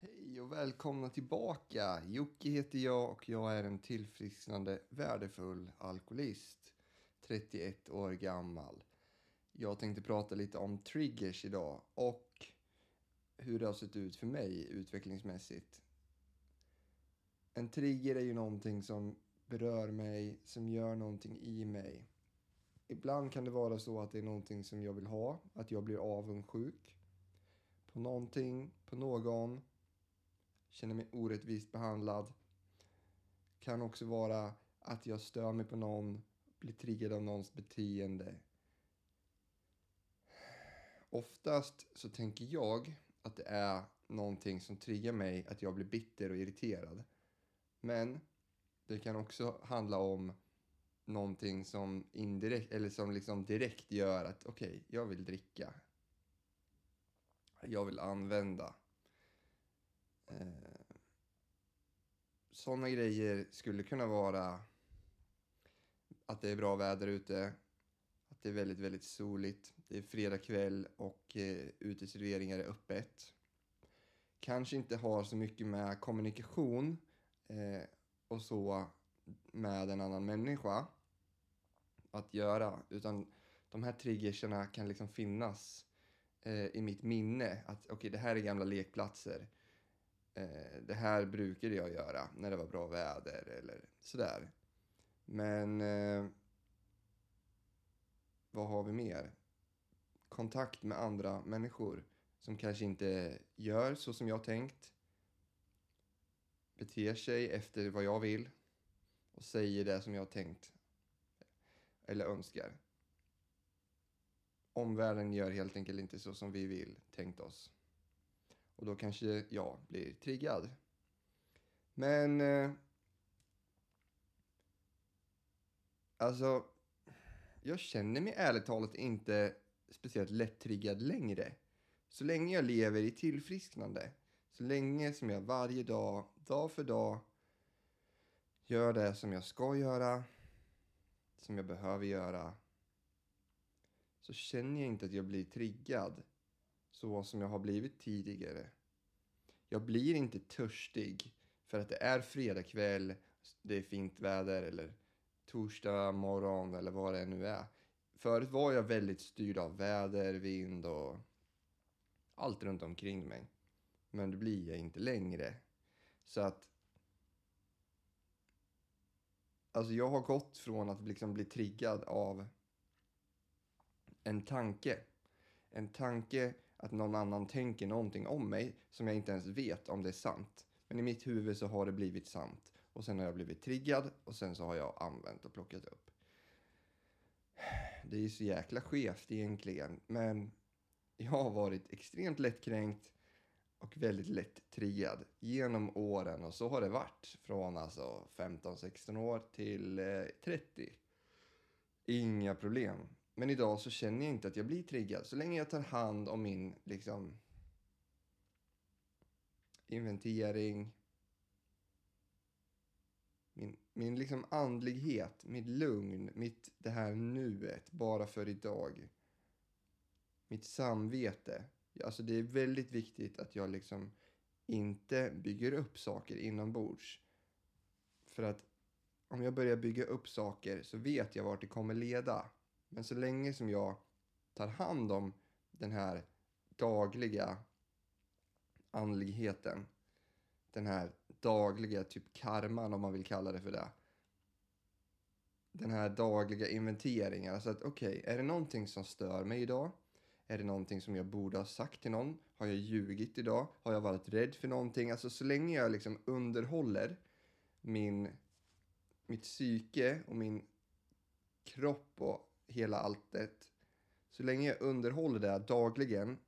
Hej och välkomna tillbaka. Jocke heter jag och jag är en tillfrisknande värdefull alkoholist. 31 år gammal. Jag tänkte prata lite om triggers idag och hur det har sett ut för mig utvecklingsmässigt. En trigger är ju någonting som berör mig, som gör någonting i mig. Ibland kan det vara så att det är någonting som jag vill ha, att jag blir avundsjuk på någonting, på någon, känner mig orättvist behandlad. Kan också vara att jag stör mig på någon, blir triggad av någons beteende. Oftast så tänker jag att det är någonting som triggar mig, att jag blir bitter och irriterad. Men det kan också handla om någonting som indirekt, eller som liksom direkt gör att okej, okay, jag vill dricka. Jag vill använda. Eh, Sådana grejer skulle kunna vara att det är bra väder ute, att det är väldigt, väldigt soligt, det är fredag kväll och eh, uteserveringar är öppet. Kanske inte har så mycket med kommunikation eh, och så med en annan människa att göra. Utan de här triggerserna kan liksom finnas eh, i mitt minne. Att okej, okay, det här är gamla lekplatser. Eh, det här brukade jag göra när det var bra väder eller sådär. Men eh, vad har vi mer? Kontakt med andra människor som kanske inte gör så som jag tänkt. Beter sig efter vad jag vill och säger det som jag tänkt eller önskar. Omvärlden gör helt enkelt inte så som vi vill, tänkt oss. Och då kanske jag blir triggad. Men... Eh, alltså, jag känner mig ärligt talat inte speciellt lätt-triggad längre. Så länge jag lever i tillfrisknande, så länge som jag varje dag, dag för dag, gör det som jag ska göra, som jag behöver göra, så känner jag inte att jag blir triggad så som jag har blivit tidigare. Jag blir inte törstig för att det är fredag kväll, det är fint väder eller torsdag morgon eller vad det nu är. Förut var jag väldigt styrd av väder, vind och allt runt omkring mig. Men det blir jag inte längre. Så att Alltså jag har gått från att liksom bli triggad av en tanke. En tanke att någon annan tänker någonting om mig som jag inte ens vet om det är sant. Men i mitt huvud så har det blivit sant. Och sen har jag blivit triggad och sen så har jag använt och plockat upp. Det är ju så jäkla skevt egentligen. Men jag har varit extremt lättkränkt och väldigt lätt triggad genom åren och så har det varit från alltså 15-16 år till eh, 30. Inga problem. Men idag så känner jag inte att jag blir triggad så länge jag tar hand om min liksom inventering, min, min liksom andlighet, mitt lugn, mitt det här nuet, bara för idag. Mitt samvete Alltså det är väldigt viktigt att jag liksom inte bygger upp saker inombords. För att om jag börjar bygga upp saker så vet jag vart det kommer leda. Men så länge som jag tar hand om den här dagliga andligheten, den här dagliga typ karman om man vill kalla det för det. Den här dagliga inventeringen. Alltså att okej, okay, är det någonting som stör mig idag? Är det någonting som jag borde ha sagt till någon? Har jag ljugit idag? Har jag varit rädd för någonting? Alltså så länge jag liksom underhåller min, mitt psyke och min kropp och hela alltet. Så länge jag underhåller det dagligen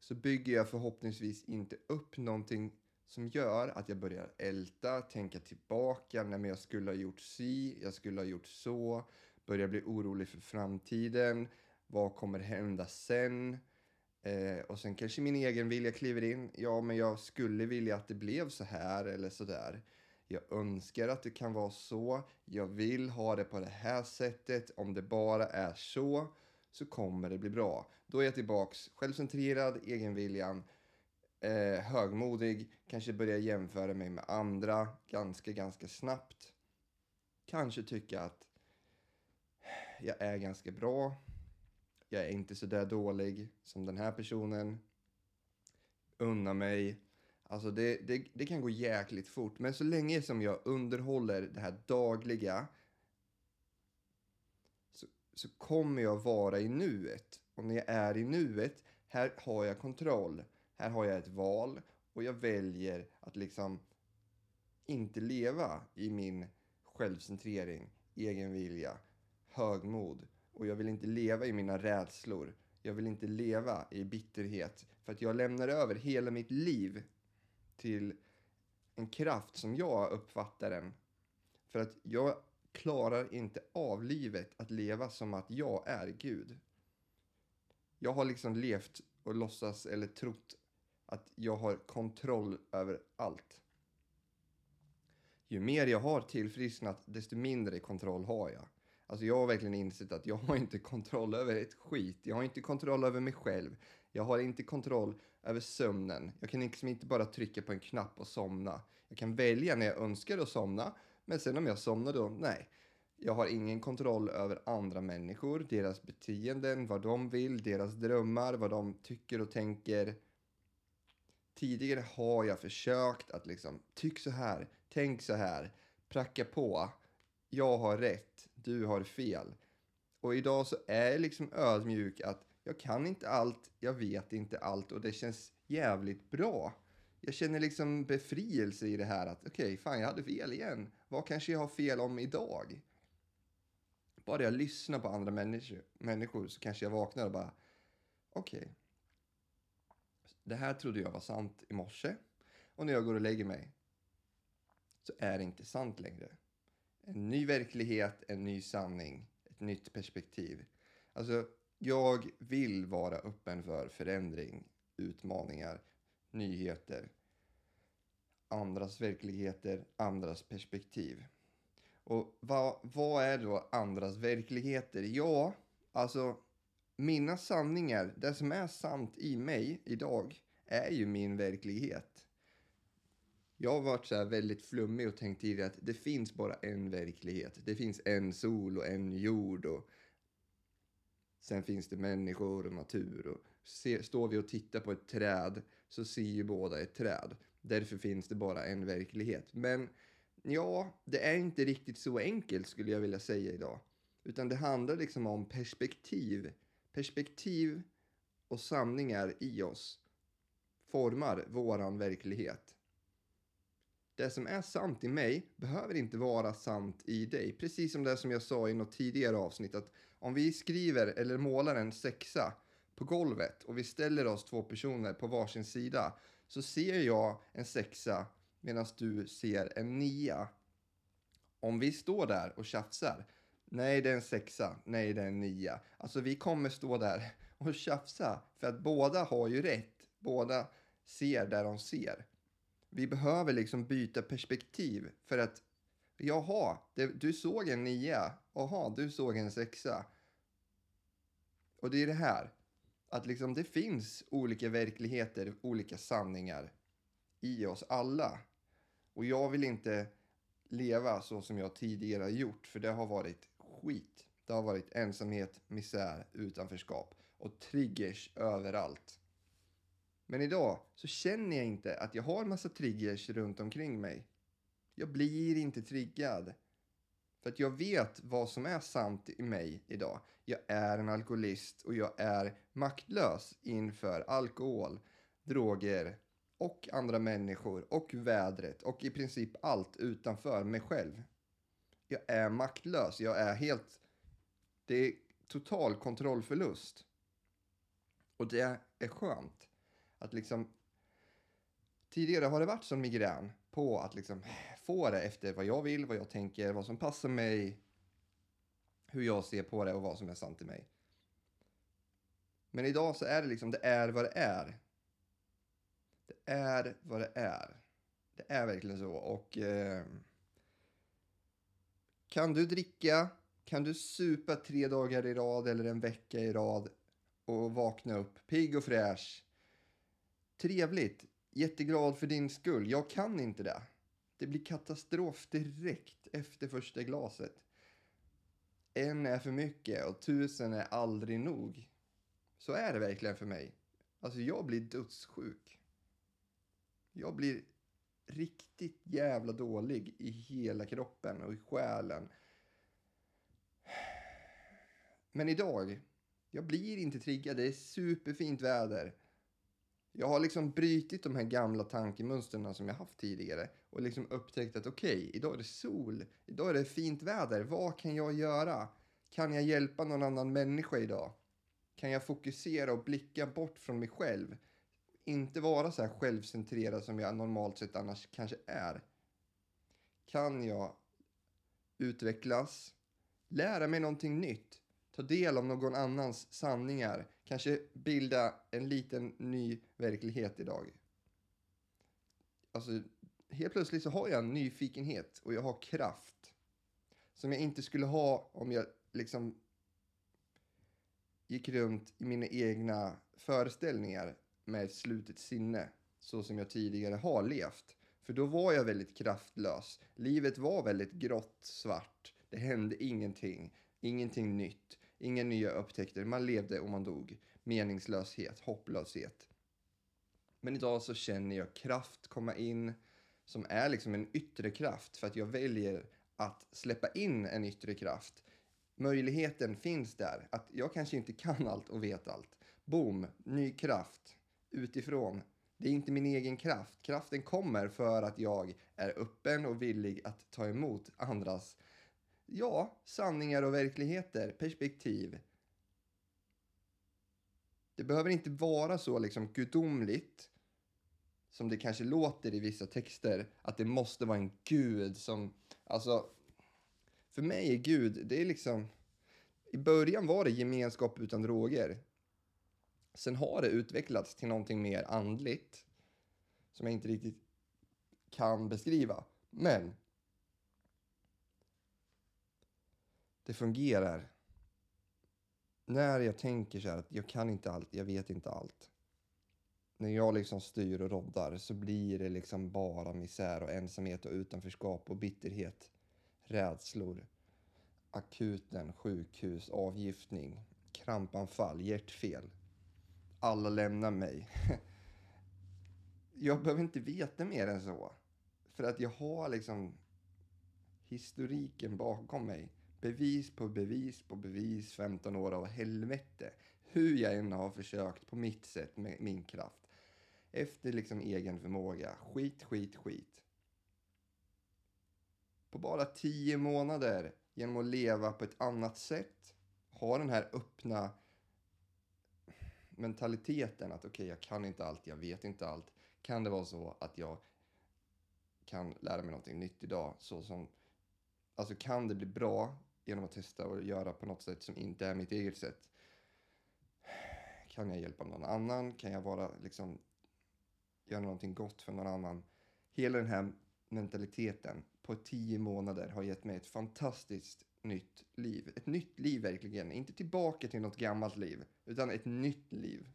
så bygger jag förhoppningsvis inte upp någonting som gör att jag börjar älta, tänka tillbaka, när jag skulle ha gjort si, jag skulle ha gjort så, börjar bli orolig för framtiden, vad kommer hända sen? Eh, och sen kanske min egen vilja kliver in. Ja, men jag skulle vilja att det blev så här eller så där. Jag önskar att det kan vara så. Jag vill ha det på det här sättet. Om det bara är så, så kommer det bli bra. Då är jag tillbaks självcentrerad, egenviljan, eh, högmodig, kanske börjar jämföra mig med andra ganska, ganska snabbt. Kanske tycka att jag är ganska bra. Jag är inte så där dålig som den här personen. Unna mig. Alltså det, det, det kan gå jäkligt fort. Men så länge som jag underhåller det här dagliga så, så kommer jag vara i nuet. Och när jag är i nuet, här har jag kontroll. Här har jag ett val och jag väljer att liksom inte leva i min självcentrering, egen vilja, högmod. Och jag vill inte leva i mina rädslor. Jag vill inte leva i bitterhet. För att jag lämnar över hela mitt liv till en kraft som jag uppfattar den. För att jag klarar inte av livet att leva som att jag är Gud. Jag har liksom levt och låtsas eller trott att jag har kontroll över allt. Ju mer jag har tillfrisknat, desto mindre kontroll har jag. Alltså jag har verkligen insett att jag har inte kontroll över ett skit. Jag har inte kontroll över mig själv. Jag har inte kontroll över sömnen. Jag kan liksom inte bara trycka på en knapp och somna. Jag kan välja när jag önskar att somna, men sen om jag somnar då, nej. Jag har ingen kontroll över andra människor, deras beteenden, vad de vill, deras drömmar, vad de tycker och tänker. Tidigare har jag försökt att liksom, tyck så här, tänk så här, pracka på. Jag har rätt, du har fel. Och idag så är jag liksom ödmjuk att jag kan inte allt, jag vet inte allt och det känns jävligt bra. Jag känner liksom befrielse i det här att okej, okay, fan jag hade fel igen. Vad kanske jag har fel om idag? Bara jag lyssnar på andra människor, människor så kanske jag vaknar och bara okej. Okay. Det här trodde jag var sant i morse och när jag går och lägger mig så är det inte sant längre. En ny verklighet, en ny sanning, ett nytt perspektiv. Alltså, jag vill vara öppen för förändring, utmaningar, nyheter, andras verkligheter, andras perspektiv. Och vad, vad är då andras verkligheter? Ja, alltså mina sanningar, det som är sant i mig idag, är ju min verklighet. Jag har varit så väldigt flummig och tänkt tidigare att det finns bara en verklighet. Det finns en sol och en jord och sen finns det människor och natur. Och se, står vi och tittar på ett träd så ser ju båda ett träd. Därför finns det bara en verklighet. Men ja, det är inte riktigt så enkelt skulle jag vilja säga idag. Utan det handlar liksom om perspektiv. Perspektiv och sanningar i oss formar våran verklighet. Det som är sant i mig behöver inte vara sant i dig. Precis som det som jag sa i något tidigare avsnitt att om vi skriver eller målar en sexa på golvet och vi ställer oss två personer på varsin sida så ser jag en sexa medan du ser en nia. Om vi står där och tjafsar, nej det är en sexa, nej det är en nia. Alltså vi kommer stå där och tjafsa för att båda har ju rätt. Båda ser där de ser. Vi behöver liksom byta perspektiv för att jaha, det, du såg en nia, jaha, du såg en sexa. Och det är det här, att liksom det finns olika verkligheter, olika sanningar i oss alla. Och jag vill inte leva så som jag tidigare har gjort, för det har varit skit. Det har varit ensamhet, misär, utanförskap och triggers överallt. Men idag så känner jag inte att jag har massa triggers runt omkring mig. Jag blir inte triggad. För att jag vet vad som är sant i mig idag. Jag är en alkoholist och jag är maktlös inför alkohol, droger och andra människor och vädret och i princip allt utanför mig själv. Jag är maktlös. Jag är helt... Det är total kontrollförlust. Och det är skönt att liksom tidigare har det varit som migrän på att liksom få det efter vad jag vill, vad jag tänker, vad som passar mig, hur jag ser på det och vad som är sant i mig. Men idag så är det liksom, det är vad det är. Det är vad det är. Det är verkligen så. Och eh, kan du dricka, kan du supa tre dagar i rad eller en vecka i rad och vakna upp pigg och fräsch. Trevligt, jätteglad för din skull. Jag kan inte det. Det blir katastrof direkt efter första glaset. En är för mycket och tusen är aldrig nog. Så är det verkligen för mig. Alltså jag blir dödssjuk. Jag blir riktigt jävla dålig i hela kroppen och i själen. Men idag, jag blir inte triggad. Det är superfint väder. Jag har liksom brytit de här gamla tankemönstren som jag haft tidigare och liksom upptäckt att okej, okay, idag är det sol, idag är det fint väder. Vad kan jag göra? Kan jag hjälpa någon annan människa idag? Kan jag fokusera och blicka bort från mig själv? Inte vara så här självcentrerad som jag normalt sett annars kanske är. Kan jag utvecklas, lära mig någonting nytt, ta del av någon annans sanningar, kanske bilda en liten ny verklighet idag. Alltså, helt plötsligt så har jag en nyfikenhet och jag har kraft som jag inte skulle ha om jag liksom gick runt i mina egna föreställningar med ett slutet sinne så som jag tidigare har levt. För då var jag väldigt kraftlös. Livet var väldigt grått, svart. Det hände ingenting. Ingenting nytt. Inga nya upptäckter. Man levde och man dog. Meningslöshet, hopplöshet. Men idag så känner jag kraft komma in som är liksom en yttre kraft för att jag väljer att släppa in en yttre kraft. Möjligheten finns där att jag kanske inte kan allt och vet allt. Boom, ny kraft utifrån. Det är inte min egen kraft. Kraften kommer för att jag är öppen och villig att ta emot andras, ja, sanningar och verkligheter, perspektiv. Det behöver inte vara så liksom gudomligt som det kanske låter i vissa texter, att det måste vara en gud som, alltså, för mig är Gud, det är liksom, i början var det gemenskap utan droger. Sen har det utvecklats till någonting mer andligt som jag inte riktigt kan beskriva. Men det fungerar när jag tänker så här att jag kan inte allt, jag vet inte allt. När jag liksom styr och roddar så blir det liksom bara misär och ensamhet och utanförskap och bitterhet, rädslor, akuten, sjukhus, avgiftning, krampanfall, hjärtfel alla lämnar mig. jag behöver inte veta mer än så. För att jag har liksom historiken bakom mig. Bevis på bevis på bevis, 15 år av helvete. Hur jag än har försökt på mitt sätt med min kraft. Efter liksom egen förmåga. Skit, skit, skit. På bara tio månader, genom att leva på ett annat sätt, ha den här öppna mentaliteten att okej, okay, jag kan inte allt, jag vet inte allt. Kan det vara så att jag kan lära mig någonting nytt idag? Så som, alltså kan det bli bra genom att testa och göra på något sätt som inte är mitt eget sätt? Kan jag hjälpa någon annan? Kan jag vara liksom göra någonting gott för någon annan? Hela den här mentaliteten på tio månader har gett mig ett fantastiskt nytt liv. Ett nytt liv verkligen. Inte tillbaka till något gammalt liv, utan ett nytt liv.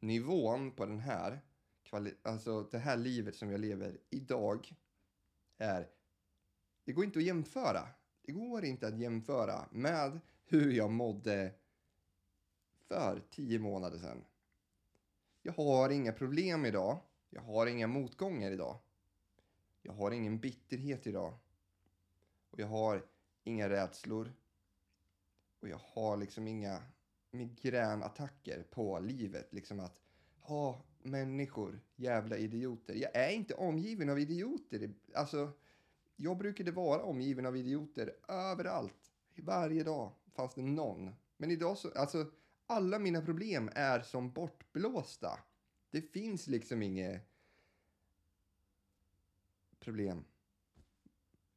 Nivån på den här, alltså det här livet som jag lever idag är, det går inte att jämföra. Det går inte att jämföra med hur jag mådde för tio månader sedan. Jag har inga problem idag. Jag har inga motgångar idag. Jag har ingen bitterhet idag. Och jag har inga rädslor. Och jag har liksom inga migränattacker på livet. Liksom att, ha människor, jävla idioter. Jag är inte omgiven av idioter. Alltså, jag brukade vara omgiven av idioter överallt. Varje dag fanns det någon. Men idag så, alltså, alla mina problem är som bortblåsta. Det finns liksom inget problem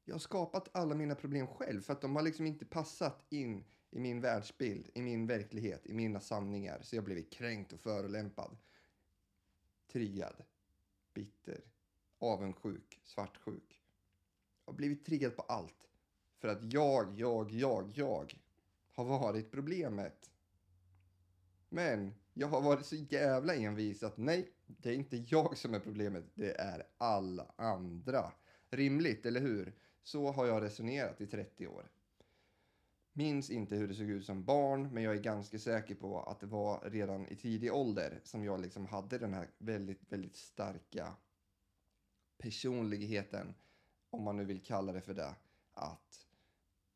jag har skapat alla mina problem själv för att de har liksom inte passat in i min världsbild, i min verklighet, i mina sanningar. Så jag har blivit kränkt och förolämpad. Triggad, bitter, avundsjuk, svartsjuk. Har blivit triggad på allt. För att jag, jag, jag, jag har varit problemet. Men jag har varit så jävla envis att nej, det är inte jag som är problemet, det är alla andra. Rimligt, eller hur? Så har jag resonerat i 30 år. Minns inte hur det såg ut som barn, men jag är ganska säker på att det var redan i tidig ålder som jag liksom hade den här väldigt, väldigt starka personligheten, om man nu vill kalla det för det, att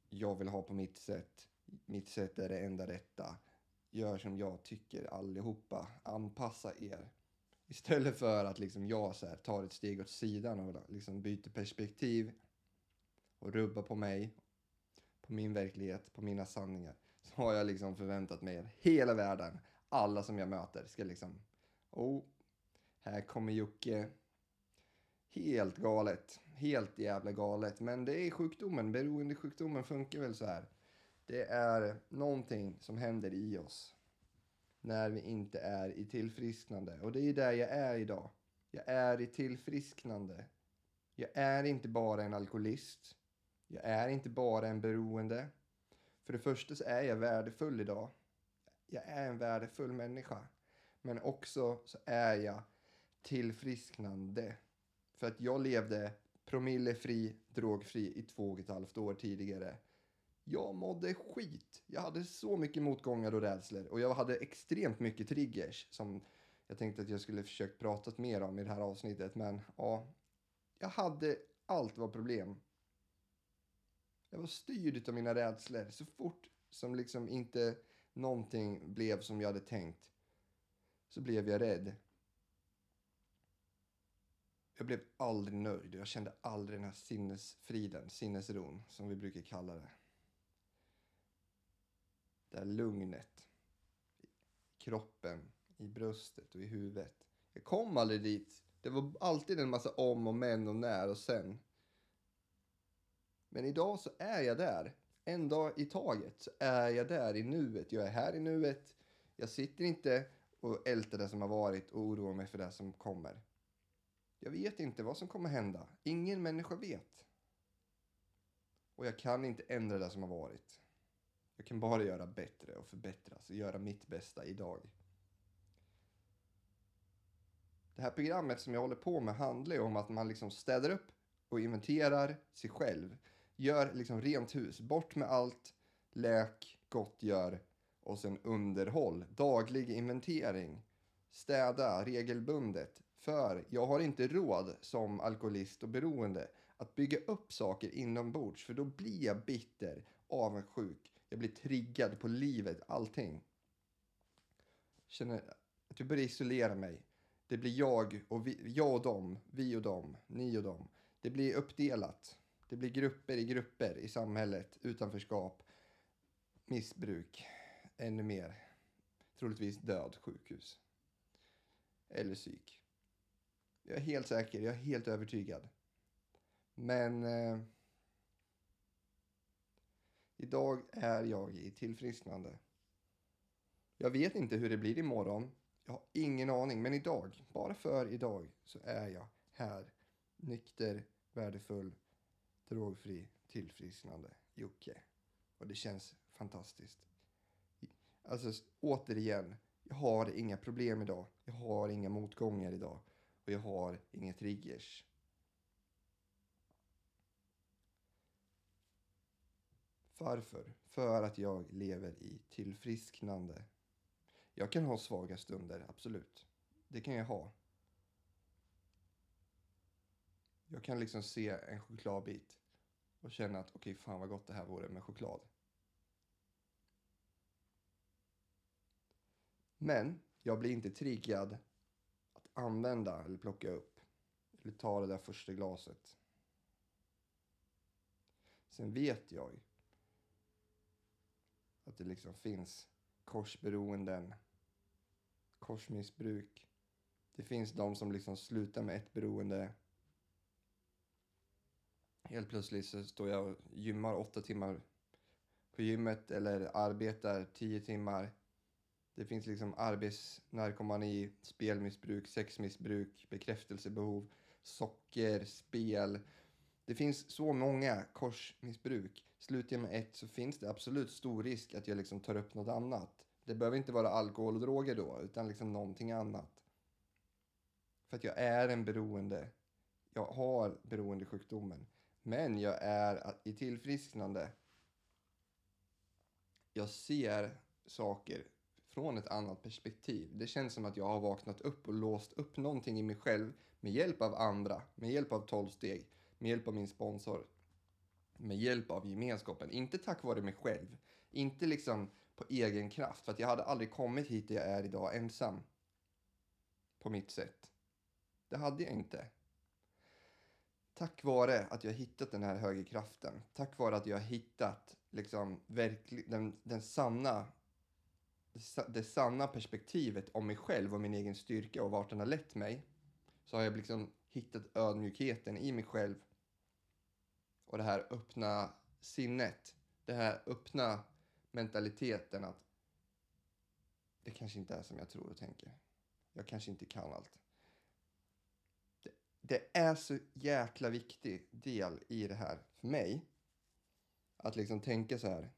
jag vill ha på mitt sätt, mitt sätt är det enda rätta, gör som jag tycker allihopa, anpassa er. Istället för att liksom jag så här, tar ett steg åt sidan och liksom byter perspektiv och rubbar på mig, på min verklighet, på mina sanningar. Så har jag liksom förväntat mig att hela världen, alla som jag möter ska liksom, oh, här kommer Jocke. Helt galet, helt jävla galet. Men det är sjukdomen, beroendesjukdomen funkar väl så här. Det är någonting som händer i oss när vi inte är i tillfrisknande. Och det är där jag är idag. Jag är i tillfrisknande. Jag är inte bara en alkoholist. Jag är inte bara en beroende. För det första så är jag värdefull idag. Jag är en värdefull människa. Men också så är jag tillfrisknande. För att jag levde promillefri, drogfri i två och ett halvt år tidigare. Jag mådde skit. Jag hade så mycket motgångar och rädslor och jag hade extremt mycket triggers som jag tänkte att jag skulle försökt prata mer om i det här avsnittet. Men ja, jag hade allt var problem. Jag var styrd av mina rädslor. Så fort som liksom inte någonting blev som jag hade tänkt så blev jag rädd. Jag blev aldrig nöjd. Jag kände aldrig den här sinnesfriden, sinnesron som vi brukar kalla det. Det här lugnet i kroppen, i bröstet och i huvudet. Jag kom aldrig dit. Det var alltid en massa om och men och när och sen. Men idag så är jag där. En dag i taget så är jag där i nuet. Jag är här i nuet. Jag sitter inte och ältar det som har varit och oroar mig för det som kommer. Jag vet inte vad som kommer hända. Ingen människa vet. Och jag kan inte ändra det som har varit. Jag kan bara göra bättre och förbättras och göra mitt bästa idag. Det här programmet som jag håller på med handlar ju om att man liksom städar upp och inventerar sig själv. Gör liksom rent hus, bort med allt, Läk, gottgör och sen underhåll. Daglig inventering. Städa regelbundet. För jag har inte råd som alkoholist och beroende att bygga upp saker inombords för då blir jag bitter, avundsjuk, jag blir triggad på livet, allting. Känner att jag börjar isolera mig. Det blir jag och vi, jag och dem, vi och dem, ni och dem. Det blir uppdelat. Det blir grupper i grupper i samhället, utanförskap, missbruk, ännu mer. Troligtvis död, sjukhus. Eller psyk. Jag är helt säker, jag är helt övertygad. Men eh, idag är jag i tillfrisknande. Jag vet inte hur det blir imorgon. Jag har ingen aning, men idag, bara för idag, så är jag här. Nykter, värdefull, drogfri, tillfrisknande Jocke. Och det känns fantastiskt. Alltså återigen, jag har inga problem idag. Jag har inga motgångar idag. Och jag har inga triggers. Varför? För att jag lever i tillfrisknande. Jag kan ha svaga stunder, absolut. Det kan jag ha. Jag kan liksom se en chokladbit och känna att okej, okay, fan vad gott det här vore med choklad. Men jag blir inte triggad använda eller plocka upp eller ta det där första glaset. Sen vet jag att det liksom finns korsberoenden, korsmissbruk. Det finns de som liksom slutar med ett beroende. Helt plötsligt så står jag och gymmar åtta timmar på gymmet eller arbetar tio timmar. Det finns liksom arbetsnarkomani, spelmissbruk, sexmissbruk, bekräftelsebehov, socker, spel. Det finns så många korsmissbruk slutar jag med ett så finns det absolut stor risk att jag liksom tar upp något annat. Det behöver inte vara alkohol och droger då, utan liksom någonting annat. För att jag är en beroende. Jag har beroendesjukdomen. Men jag är i tillfrisknande. Jag ser saker från ett annat perspektiv. Det känns som att jag har vaknat upp och låst upp någonting i mig själv med hjälp av andra, med hjälp av 12 steg, med hjälp av min sponsor, med hjälp av gemenskapen. Inte tack vare mig själv, inte liksom på egen kraft, för att jag hade aldrig kommit hit där jag är idag ensam. På mitt sätt. Det hade jag inte. Tack vare att jag hittat den här högerkraften, tack vare att jag hittat liksom verklig, den, den sanna det sanna perspektivet om mig själv och min egen styrka och vart den har lett mig så har jag liksom hittat ödmjukheten i mig själv och det här öppna sinnet, det här öppna mentaliteten att det kanske inte är som jag tror och tänker. Jag kanske inte kan allt. Det, det är så jäkla viktig del i det här för mig. Att liksom tänka så här.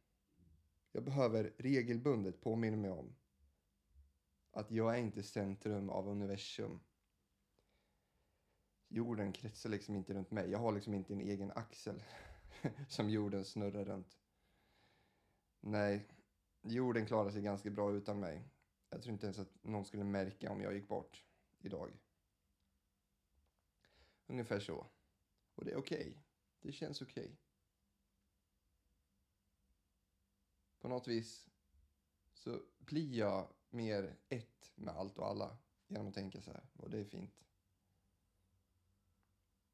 Jag behöver regelbundet påminna mig om att jag är inte centrum av universum. Jorden kretsar liksom inte runt mig. Jag har liksom inte en egen axel som jorden snurrar runt. Nej, jorden klarar sig ganska bra utan mig. Jag tror inte ens att någon skulle märka om jag gick bort idag. Ungefär så. Och det är okej. Okay. Det känns okej. Okay. På något vis så blir jag mer ett med allt och alla genom att tänka så här. Och det är fint.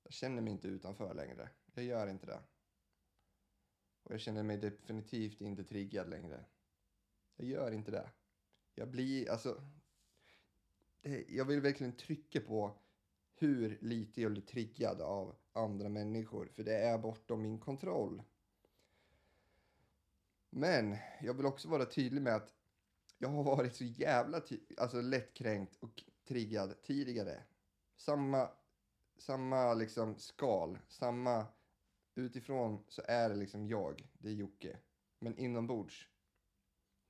Jag känner mig inte utanför längre. Jag gör inte det. Och jag känner mig definitivt inte triggad längre. Jag gör inte det. Jag blir, alltså... Jag vill verkligen trycka på hur lite jag blir triggad av andra människor. För det är bortom min kontroll. Men jag vill också vara tydlig med att jag har varit så jävla alltså lättkränkt och triggad tidigare. Samma, samma liksom skal, samma utifrån så är det liksom jag, det är Jocke. Men inombords,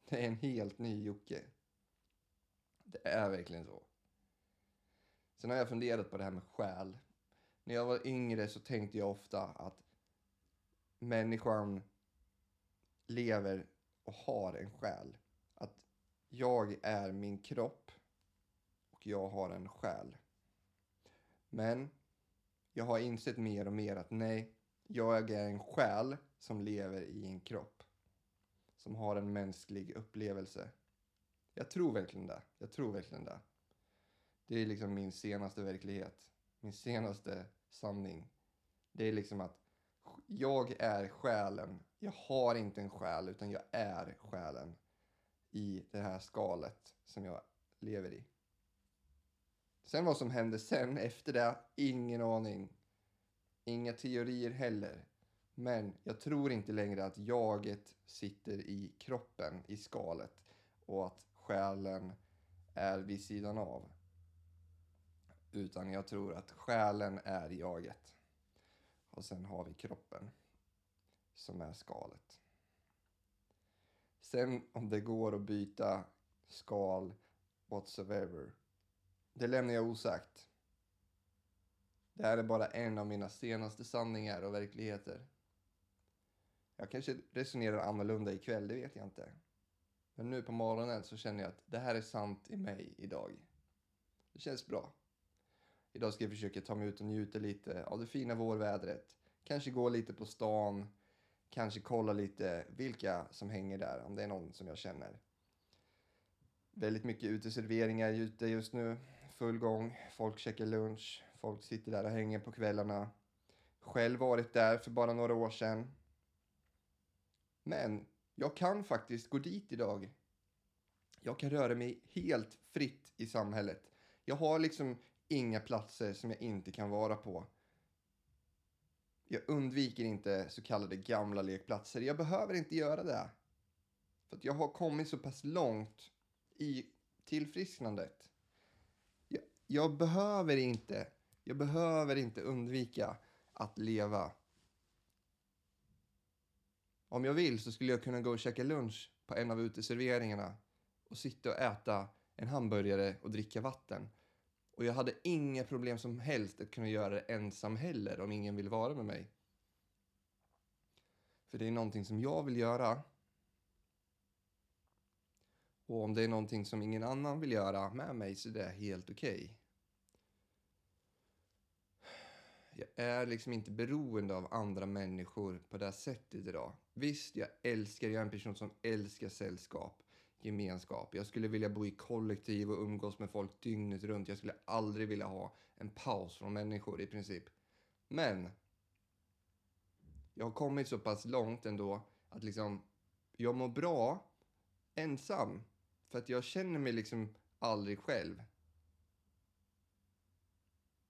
det är en helt ny Jocke. Det är verkligen så. Sen har jag funderat på det här med själ. När jag var yngre så tänkte jag ofta att människan lever och har en själ. Att jag är min kropp och jag har en själ. Men jag har insett mer och mer att nej, jag är en själ som lever i en kropp. Som har en mänsklig upplevelse. Jag tror verkligen det. Jag tror verkligen det. Det är liksom min senaste verklighet. Min senaste sanning. Det är liksom att jag är själen. Jag har inte en själ, utan jag är själen i det här skalet som jag lever i. Sen vad som hände sen efter det, ingen aning. Inga teorier heller. Men jag tror inte längre att jaget sitter i kroppen, i skalet och att själen är vid sidan av. Utan jag tror att själen är jaget. Och sen har vi kroppen som är skalet. Sen om det går att byta skal whatsoever, det lämnar jag osagt. Det här är bara en av mina senaste sanningar och verkligheter. Jag kanske resonerar annorlunda ikväll, det vet jag inte. Men nu på morgonen så känner jag att det här är sant i mig idag. Det känns bra. Idag ska jag försöka ta mig ut och njuta lite av det fina vårvädret. Kanske gå lite på stan. Kanske kolla lite vilka som hänger där, om det är någon som jag känner. Väldigt mycket uteserveringar ute just nu. Full gång. Folk käkar lunch. Folk sitter där och hänger på kvällarna. Själv varit där för bara några år sedan. Men jag kan faktiskt gå dit idag. Jag kan röra mig helt fritt i samhället. Jag har liksom inga platser som jag inte kan vara på. Jag undviker inte så kallade gamla lekplatser. Jag behöver inte göra det. För att jag har kommit så pass långt i tillfrisknandet. Jag, jag behöver inte, jag behöver inte undvika att leva Om jag vill så skulle jag kunna gå och käka lunch på en av uteserveringarna och sitta och äta en hamburgare och dricka vatten. Och jag hade inga problem som helst att kunna göra det ensam heller om ingen vill vara med mig. För det är någonting som jag vill göra. Och om det är någonting som ingen annan vill göra med mig så är det helt okej. Okay. Jag är liksom inte beroende av andra människor på det här sättet idag. Visst, jag älskar, jag är en person som älskar sällskap, gemenskap. Jag skulle vilja bo i kollektiv och umgås med folk dygnet runt. Jag skulle aldrig vilja ha en paus från människor i princip. Men jag har kommit så pass långt ändå att liksom jag mår bra ensam. För att jag känner mig liksom aldrig själv.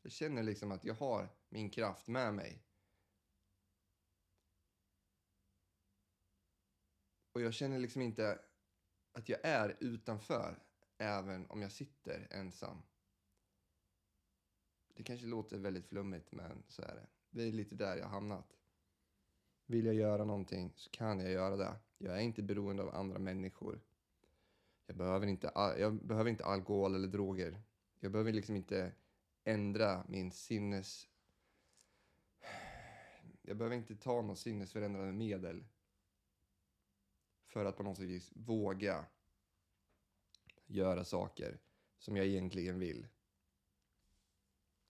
Jag känner liksom att jag har min kraft med mig. Och jag känner liksom inte att jag är utanför även om jag sitter ensam. Det kanske låter väldigt flummigt, men så är det. Det är lite där jag har hamnat. Vill jag göra någonting så kan jag göra det. Jag är inte beroende av andra människor. Jag behöver inte, jag behöver inte alkohol eller droger. Jag behöver liksom inte ändra min sinnes... Jag behöver inte ta något sinnesförändrande medel för att på något vis våga göra saker som jag egentligen vill.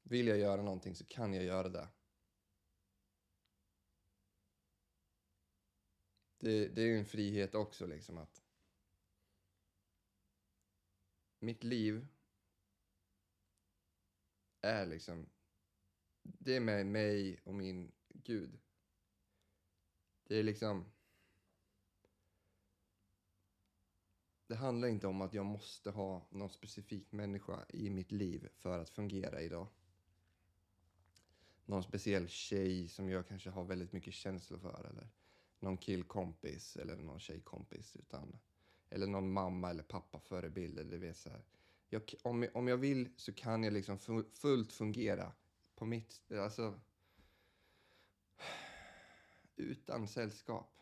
Vill jag göra någonting så kan jag göra det. Det, det är en frihet också liksom att mitt liv är liksom, det är med mig och min Gud. Det är liksom, det handlar inte om att jag måste ha någon specifik människa i mitt liv för att fungera idag. Någon speciell tjej som jag kanske har väldigt mycket känslor för eller någon killkompis eller någon tjejkompis utan eller någon mamma eller pappa förebild eller vet så här. Jag, om, om jag vill så kan jag liksom fullt fungera på mitt, alltså utan sällskap.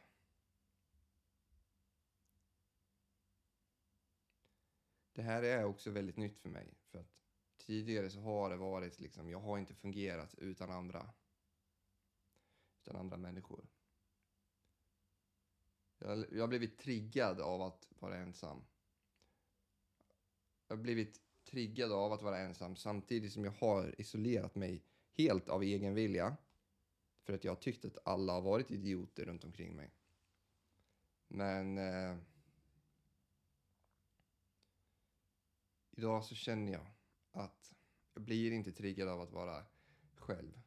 Det här är också väldigt nytt för mig. För att tidigare så har det varit liksom, jag har inte fungerat utan andra. Utan andra människor. Jag, jag har blivit triggad av att vara ensam. Jag har blivit triggad av att vara ensam samtidigt som jag har isolerat mig helt av egen vilja. För att jag har tyckt att alla har varit idioter runt omkring mig. Men eh, idag så känner jag att jag blir inte triggad av att vara själv.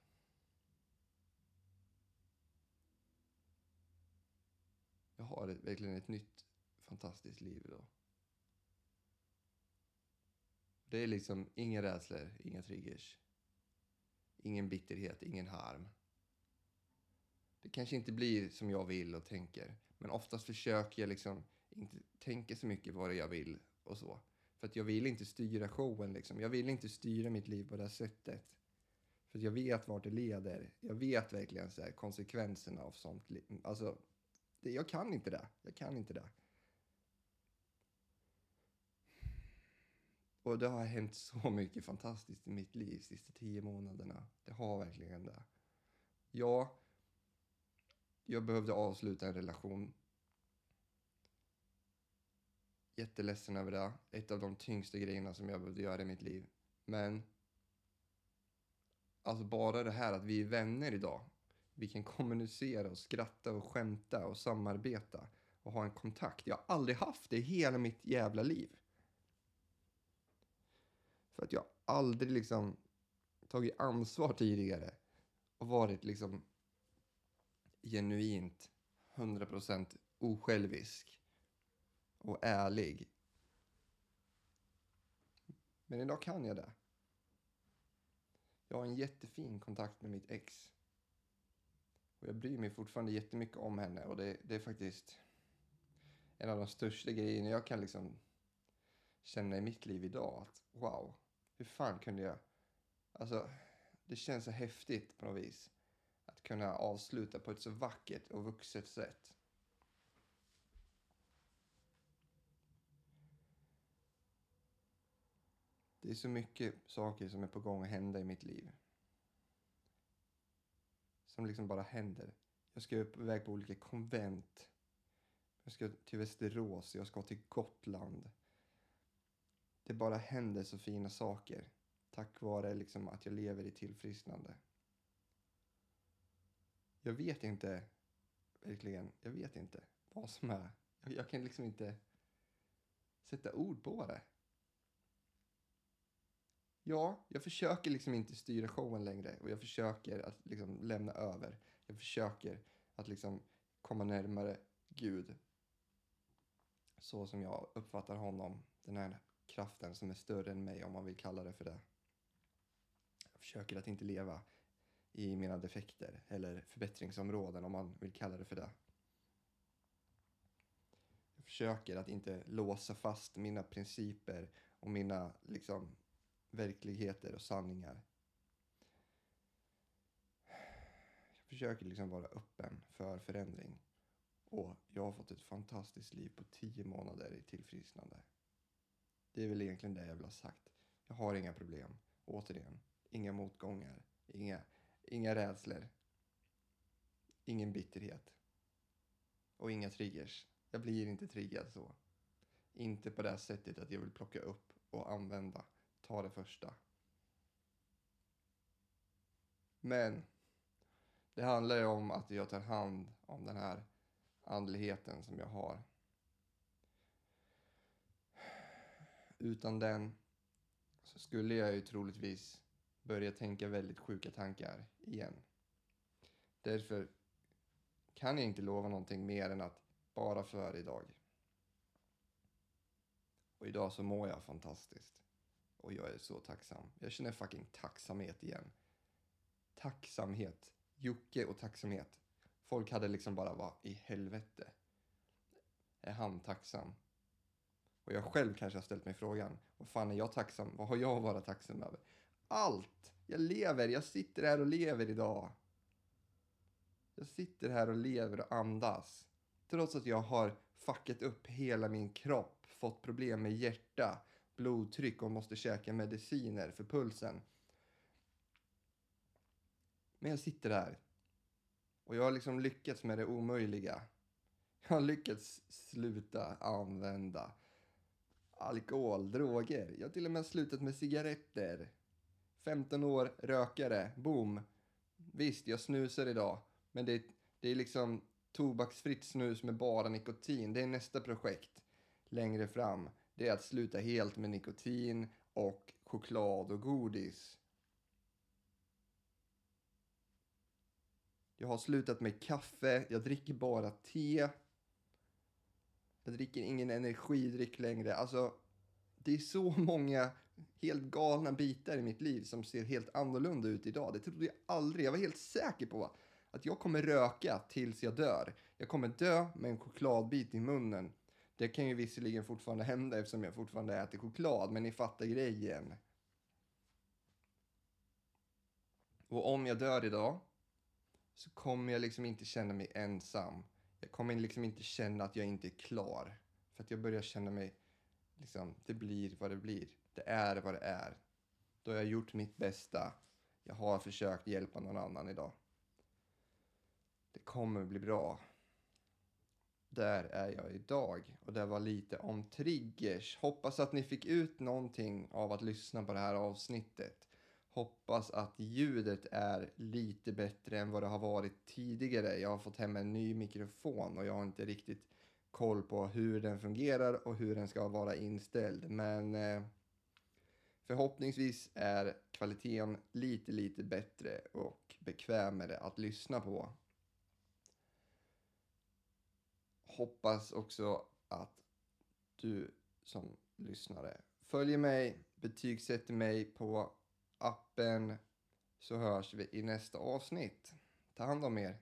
Jag har ett, verkligen ett nytt fantastiskt liv idag. Det är liksom inga rädslor, inga triggers. Ingen bitterhet, ingen harm. Det kanske inte blir som jag vill och tänker. Men oftast försöker jag liksom inte tänka så mycket på vad jag vill och så. För att jag vill inte styra showen liksom. Jag vill inte styra mitt liv på det här sättet. För att jag vet vart det leder. Jag vet verkligen så här, konsekvenserna av sånt. Alltså, det, jag kan inte det. Jag kan inte det. Och det har hänt så mycket fantastiskt i mitt liv de sista tio månaderna. Det har verkligen det. Ja, jag behövde avsluta en relation. Jätteledsen över det. Ett av de tyngsta grejerna som jag behövde göra i mitt liv. Men alltså bara det här att vi är vänner idag vi kan kommunicera och skratta och skämta och samarbeta och ha en kontakt. Jag har aldrig haft det i hela mitt jävla liv. För att jag aldrig liksom tagit ansvar tidigare och varit liksom genuint 100% osjälvisk och ärlig. Men idag kan jag det. Jag har en jättefin kontakt med mitt ex. Och jag bryr mig fortfarande jättemycket om henne och det, det är faktiskt en av de största grejerna jag kan liksom känna i mitt liv idag. Att wow, hur fan kunde jag... Alltså, det känns så häftigt på något vis. Att kunna avsluta på ett så vackert och vuxet sätt. Det är så mycket saker som är på gång att hända i mitt liv. Som liksom bara händer. Jag ska iväg på olika konvent. Jag ska till Västerås, jag ska till Gotland. Det bara händer så fina saker. Tack vare liksom att jag lever i tillfrisknande. Jag vet inte, verkligen, jag vet inte vad som är. Jag, jag kan liksom inte sätta ord på det. Ja, jag försöker liksom inte styra showen längre och jag försöker att liksom lämna över. Jag försöker att liksom komma närmare Gud. Så som jag uppfattar honom, den här kraften som är större än mig om man vill kalla det för det. Jag försöker att inte leva i mina defekter eller förbättringsområden om man vill kalla det för det. Jag försöker att inte låsa fast mina principer och mina liksom, verkligheter och sanningar. Jag försöker liksom vara öppen för förändring. Och jag har fått ett fantastiskt liv på tio månader i tillfrisknande. Det är väl egentligen det jag vill ha sagt. Jag har inga problem. Återigen, inga motgångar, inga, inga rädslor, ingen bitterhet och inga triggers. Jag blir inte triggad så. Inte på det sättet att jag vill plocka upp och använda, ta det första. Men det handlar ju om att jag tar hand om den här andligheten som jag har. Utan den så skulle jag ju troligtvis börja tänka väldigt sjuka tankar igen. Därför kan jag inte lova någonting mer än att bara för idag. Och idag så mår jag fantastiskt. Och jag är så tacksam. Jag känner fucking tacksamhet igen. Tacksamhet. Jocke och tacksamhet. Folk hade liksom bara, vad i helvete? Är han tacksam? Och jag själv kanske har ställt mig frågan, vad fan är jag tacksam? Vad har jag att vara tacksam över? Allt! Jag lever, jag sitter här och lever idag. Jag sitter här och lever och andas. Trots att jag har fuckat upp hela min kropp, fått problem med hjärta, blodtryck och måste käka mediciner för pulsen. Men jag sitter där. Och jag har liksom lyckats med det omöjliga. Jag har lyckats sluta använda alkohol, droger. Jag har till och med slutat med cigaretter. 15 år, rökare, boom. Visst, jag snusar idag. Men det, det är liksom tobaksfritt snus med bara nikotin. Det är nästa projekt längre fram. Det är att sluta helt med nikotin och choklad och godis. Jag har slutat med kaffe, jag dricker bara te. Jag dricker ingen energidryck längre. Alltså, det är så många helt galna bitar i mitt liv som ser helt annorlunda ut idag. Det trodde jag aldrig. Jag var helt säker på att jag kommer röka tills jag dör. Jag kommer dö med en chokladbit i munnen. Det kan ju visserligen fortfarande hända eftersom jag fortfarande äter choklad, men ni fattar grejen. Och om jag dör idag så kommer jag liksom inte känna mig ensam. Jag kommer liksom inte känna att jag inte är klar. För att jag börjar känna mig, liksom, det blir vad det blir. Det är vad det är. Då har jag gjort mitt bästa. Jag har försökt hjälpa någon annan idag. Det kommer bli bra. Där är jag idag. Och det var lite om triggers. Hoppas att ni fick ut någonting av att lyssna på det här avsnittet. Hoppas att ljudet är lite bättre än vad det har varit tidigare. Jag har fått hem en ny mikrofon och jag har inte riktigt koll på hur den fungerar och hur den ska vara inställd. Men eh, förhoppningsvis är kvaliteten lite, lite bättre och bekvämare att lyssna på. Hoppas också att du som lyssnare följer mig, betygsätter mig på appen så hörs vi i nästa avsnitt. Ta hand om er.